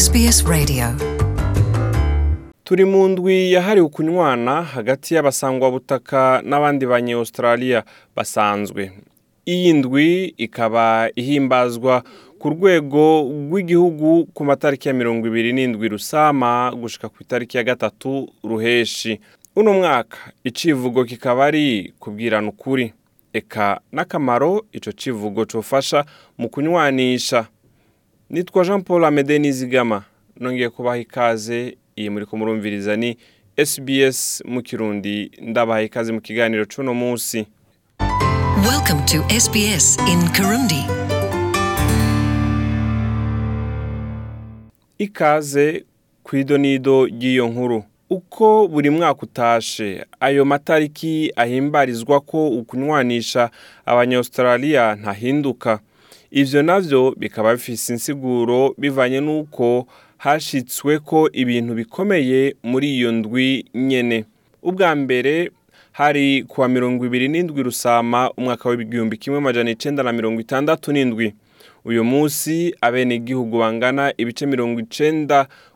SBS Radio. Turi mu ndwi yahariwe kunywana hagati y'abasangwabutaka n'abandi banye Australia basanzwe. Iyi ndwi ikaba ihimbazwa ku rwego rw'igihugu ku matariki ya mirongo ibiri n'indwi rusama gushika ku itariki ya gatatu ruheshi. Uno mwaka icivugo kikaba ari kubwirana ukuri. Eka n'akamaro ico civugo cofasha mu kunywanisha. Nitwa jean paul amede nizigama. Nongeye kubaha ikaze iyi muri kumurumviriza ni sbs mu kirundi. Ndabaha ikaze mu kiganiro c'uno munsi. Welcome to SBS in Kirundi. ikaze ku idonido ry'iyo nkuru. Uko buri mwaka utashe ayo matariki ahimbarizwa ko ukunywanisha abanyaustraliya ntahinduka. Ivyo navyo bikaba bifise insiguro bivanye n'uko hashitswe ko ibintu bikomeye muri iyo ndwi nyene. Ubwa mbere hari kuwa mirongo ibiri n'indwi rusama umwaka w'igihumbi kimwe amajana icenda na mirongo itandatu n'indwi. Uyu munsi abenegihugu bangana ibice mirongo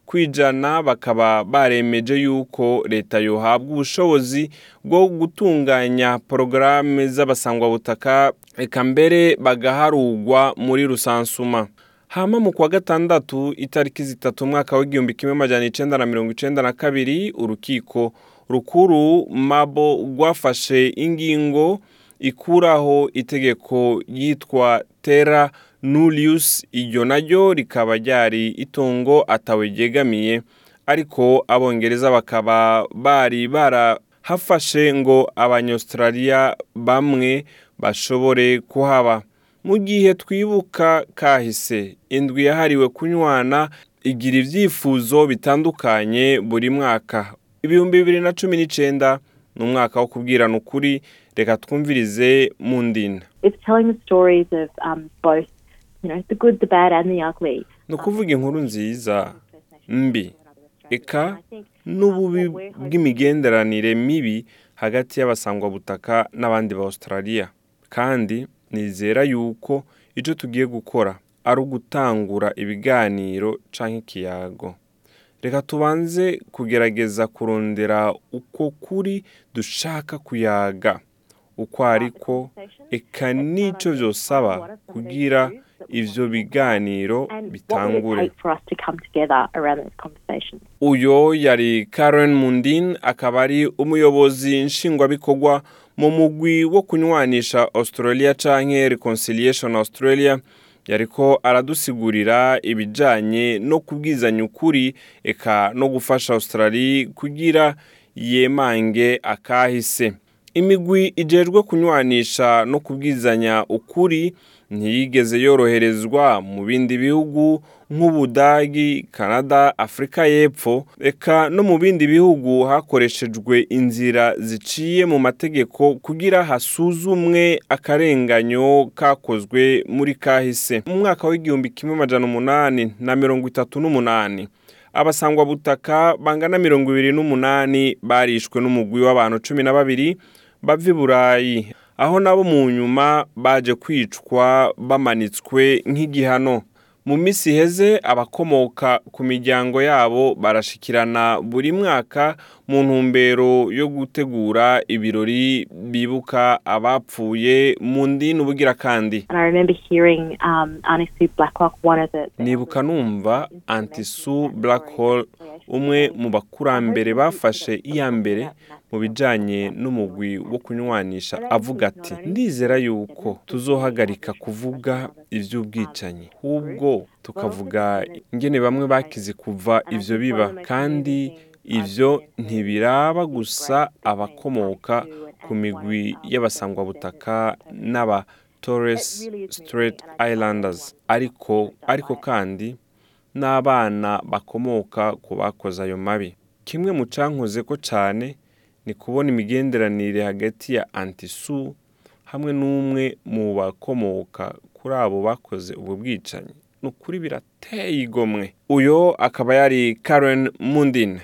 icenda kwijana bakaba baremeje yuko leta yohabwa ubushobozi bwo gutunganya porogaramu z'abasangwabutaka eka mbere bagaharugwa muri rusansuma. Hama mu kwa gatandatu itariki zitatu umwaka w'igihumbi kimwe amajana icenda na mirongo icenda na kabiri urukiko rukuru mabo rwafashe ingingo ikuraho itegeko yitwa tera nulius iryo naryo rikaba ryari itungo atawe ryegamiye ariko abongereza bakaba bari barahafashe ngo abanyaustraliya bamwe bashobore kuhaba. Mu gihe twibuka kahise indwi yahariwe kunywana igira ibyifuzo bitandukanye buri mwaka. Ibihumbi bibiri na cumi n'icenda ni umwaka wo kubwirana ukuri reka twumvirize mu ndina ni ukuvuga inkuru nziza mbi. Eka n'ububi bw'imigenderanire mibi hagati y'abasangwabutaka n'abandi ba Australia. Kandi nizera yuko icyo tugiye gukora ari ugutangura ibiganiro canke ikiyago. Reka tubanze kugerageza kurondera uko kuri dushaka kuyaga uko ariko. Eka n'icyo vyosaba kugira ivyo biganiro bitangure. uyo yari karen mundin akaba ari umuyobozi nshingwabikorwa mu mugwi wo kunywanisha australia canke reconciliation australia. Yariko aradusigurira ibijanye no kubwizanya ukuri eka no gufasha australia kugira yemange akahise. Imigwi ijejwe kunywanisha no kubwizanya ukuri ntiyigeze yoroherezwa mu bindi bihugu nk'ubudagi kanada afurika y'epfo. Eka no mu bindi bihugu hakoreshejwe inzira ziciye mu mategeko kugira hasuzumwe akarenganyo kakozwe muri kahise. Mu mwaka w'igihumbi kimwe amajana umunani na mirongo itatu n'umunani abasangwabutaka bangana mirongo ibiri n'umunani barishwe n'umugwi w'abantu cumi na babiri bava i burayi. Aho nabo mu nyuma baje kwicwa bamanitswe nk'igihano. Mu minsi iheze abakomoka ku miryango yabo barashikirana buri mwaka mu ntumbero yo gutegura ibirori bibuka abapfuye mu ndini ubugira kandi. Um, nibuka numva antisu black hole umwe mu bakurambere bafashe iya mbere mu bijanye n'umugwi wo kunywanisha avuga ati ndizera yuko tuzohagarika kuvuga ivy'ubwicanyi ahubwo tukavuga ingene bamwe bakize kuva ivyo biba. Kandi ivyo ntibiraba gusa abakomoka ku migwi y'abasangwabutaka n'aba Torres Strait Islanders. Ariko ariko kandi n'abana bakomoka ku bakoze ayo mabi. Kimwe mu cankoze ko cane ni kubona imigenderanire hagati ya antisu hamwe n'umwe mu bakomoka kuri abo bakoze ubu bwicanyi. Ni ukuri birateye igomwe. Uyo akaba yari karen mundin.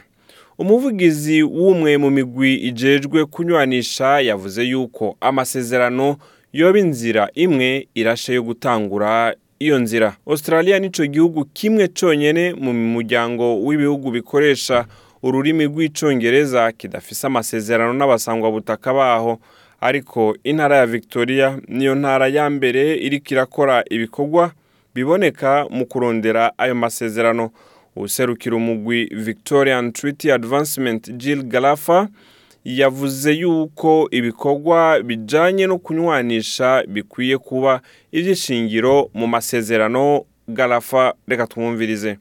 Umuvugizi w'umwe mu migwi ijejwe kunywanisha yavuze yuko amasezerano yoba inzira imwe irashe yo gutangura iyo nzira. Australia nico gihugu kimwe conyene mu muryango w'ibihugu bikoresha ururimi rw'icongereza kidafise amasezerano n'abasangwabutaka baho. Ariko intara ya victoria niyo ntara ya mbere iriko irakora ibikorwa biboneka mu kurondera ayo masezerano. Userukira umugwi victorian treaty advancement jill galafa yavuze yuko ibikorwa bijanye no kunywanisha bikwiye kuba ivy'ishingiro mu masezerano. Galafa reka twumvirize.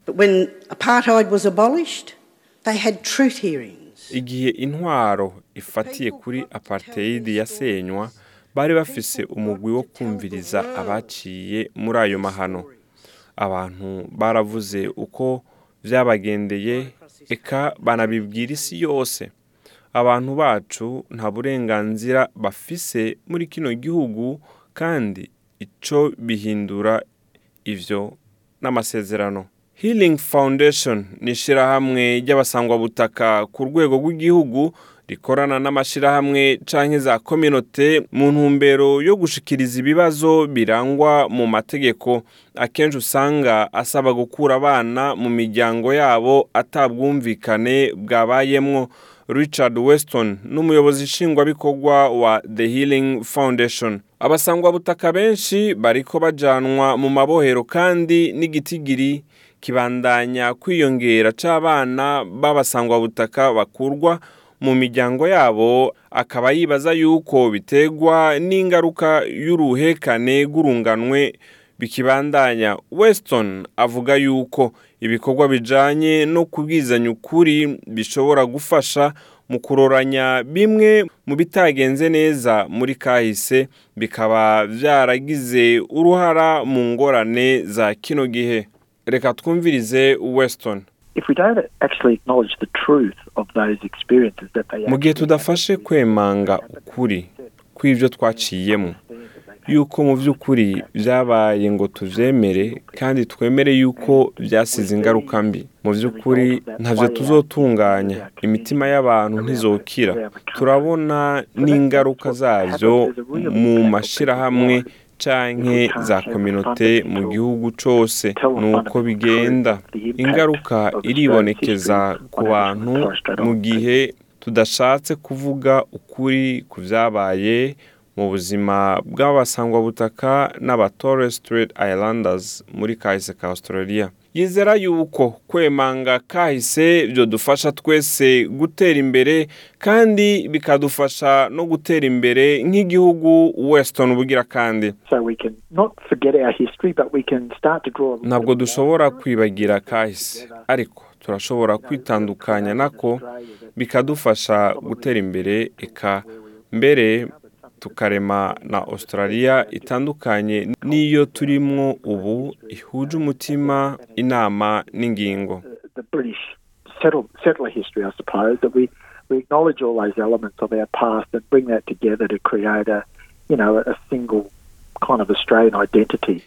Igihe intwaro ifatiye kuri apartheid yasenywa bari bafise umugwi wo kumviriza abaciye muri ayo mahano. Abantu baravuze uko vyabagendeye eka banabibwira isi yose. Abantu bacu nta burenganzira bafise muri kino gihugu kandi ico bihindura ivyo n'amasezerano. Healing foundation ni ishirahamwe ry'abasangwabutaka ku rwego rw'igihugu rikorana n'amashirahamwe canke za kominote mu ntumbero yo gushikiriza ibibazo birangwa mu mategeko. Akenshi usanga asaba gukura abana mu miryango yabo atabwumvikane bwabayemwo. Richard weston n'umuyobozi nshingwabikorwa wa the healing foundation. Abasangwabutaka benshi bariko bajanwa mu mabohero kandi n'igitigiri kibandanya kwiyongera c'abana b'abasangwabutaka bakurwa mu miryango yabo akaba yibaza yuko biterwa n'ingaruka y'uruhekane rw'urunganwe bikibandanya weston avuga yuko ibikorwa bijanye no kubwizanya ukuri bishobora gufasha mu kuroranya bimwe mu bitagenze neza muri kahise bikaba vyaragize uruhara mu ngorane za kino gihe. Reka twumvirize weston. If we don't actually acknowledge the truth of those experiences that they mu gihe tudafashe kwemanga ukuri kw'ivyo twaciyemo yuko mu by'ukuri byabaye ngo tuvyemere kandi twemere yuko byasize ingaruka mbi. Mu by'ukuri ntavyo tuzotunganya. Imitima y'abantu ntizokira. Turabona n'ingaruka zabyo mu mashirahamwe canke za kominote mu gihugu cose nuko bigenda. Ingaruka iribonekeza ku bantu mu gihe tudashatse kuvuga ukuri ku vyabaye mu buzima bw'abasangwabutaka n'aba Torres Islanders muri kahise ka Australia. Yizera yuko kwemanga kahise byodufasha twese gutera imbere kandi bikadufasha no gutera imbere nk'igihugu Weston bugira kandi. Ntabwo dushobora kwibagira kahise ariko turashobora kwitandukanya nako bikadufasha gutera imbere eka mbere tukarema na australia itandukanye n'iyo turimwo ubu ihuje umutima inama n'ingingo.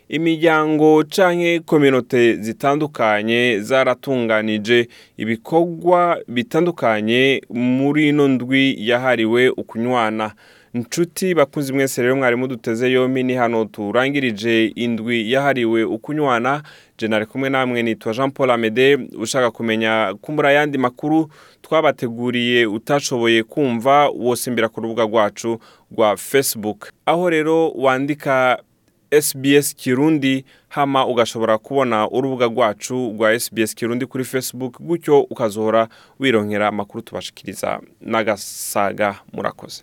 Imiryango canke kominote zitandukanye zaratunganije ibikorwa bitandukanye muri ino ndwi yahariwe ukunywana. Nshuti bakunzi mwese rero mwari muduteze yompi ni hano turangirije indwi yahariwe ukunywana. Jenali kumwe namwe nitwa jean paul amede ushaka kumenya kumbura ayandi makuru twabateguriye utashoboye kumva wosimbira ku rubuga rwacu rwa facebook. Aho rero wandika SBS Kirundi hama ugashobora kubona urubuga rwacu rwa SBS Kirundi kuri Facebook gutyo ukazohora wironkera amakuru tubashikiriza. N'agasaga murakoze.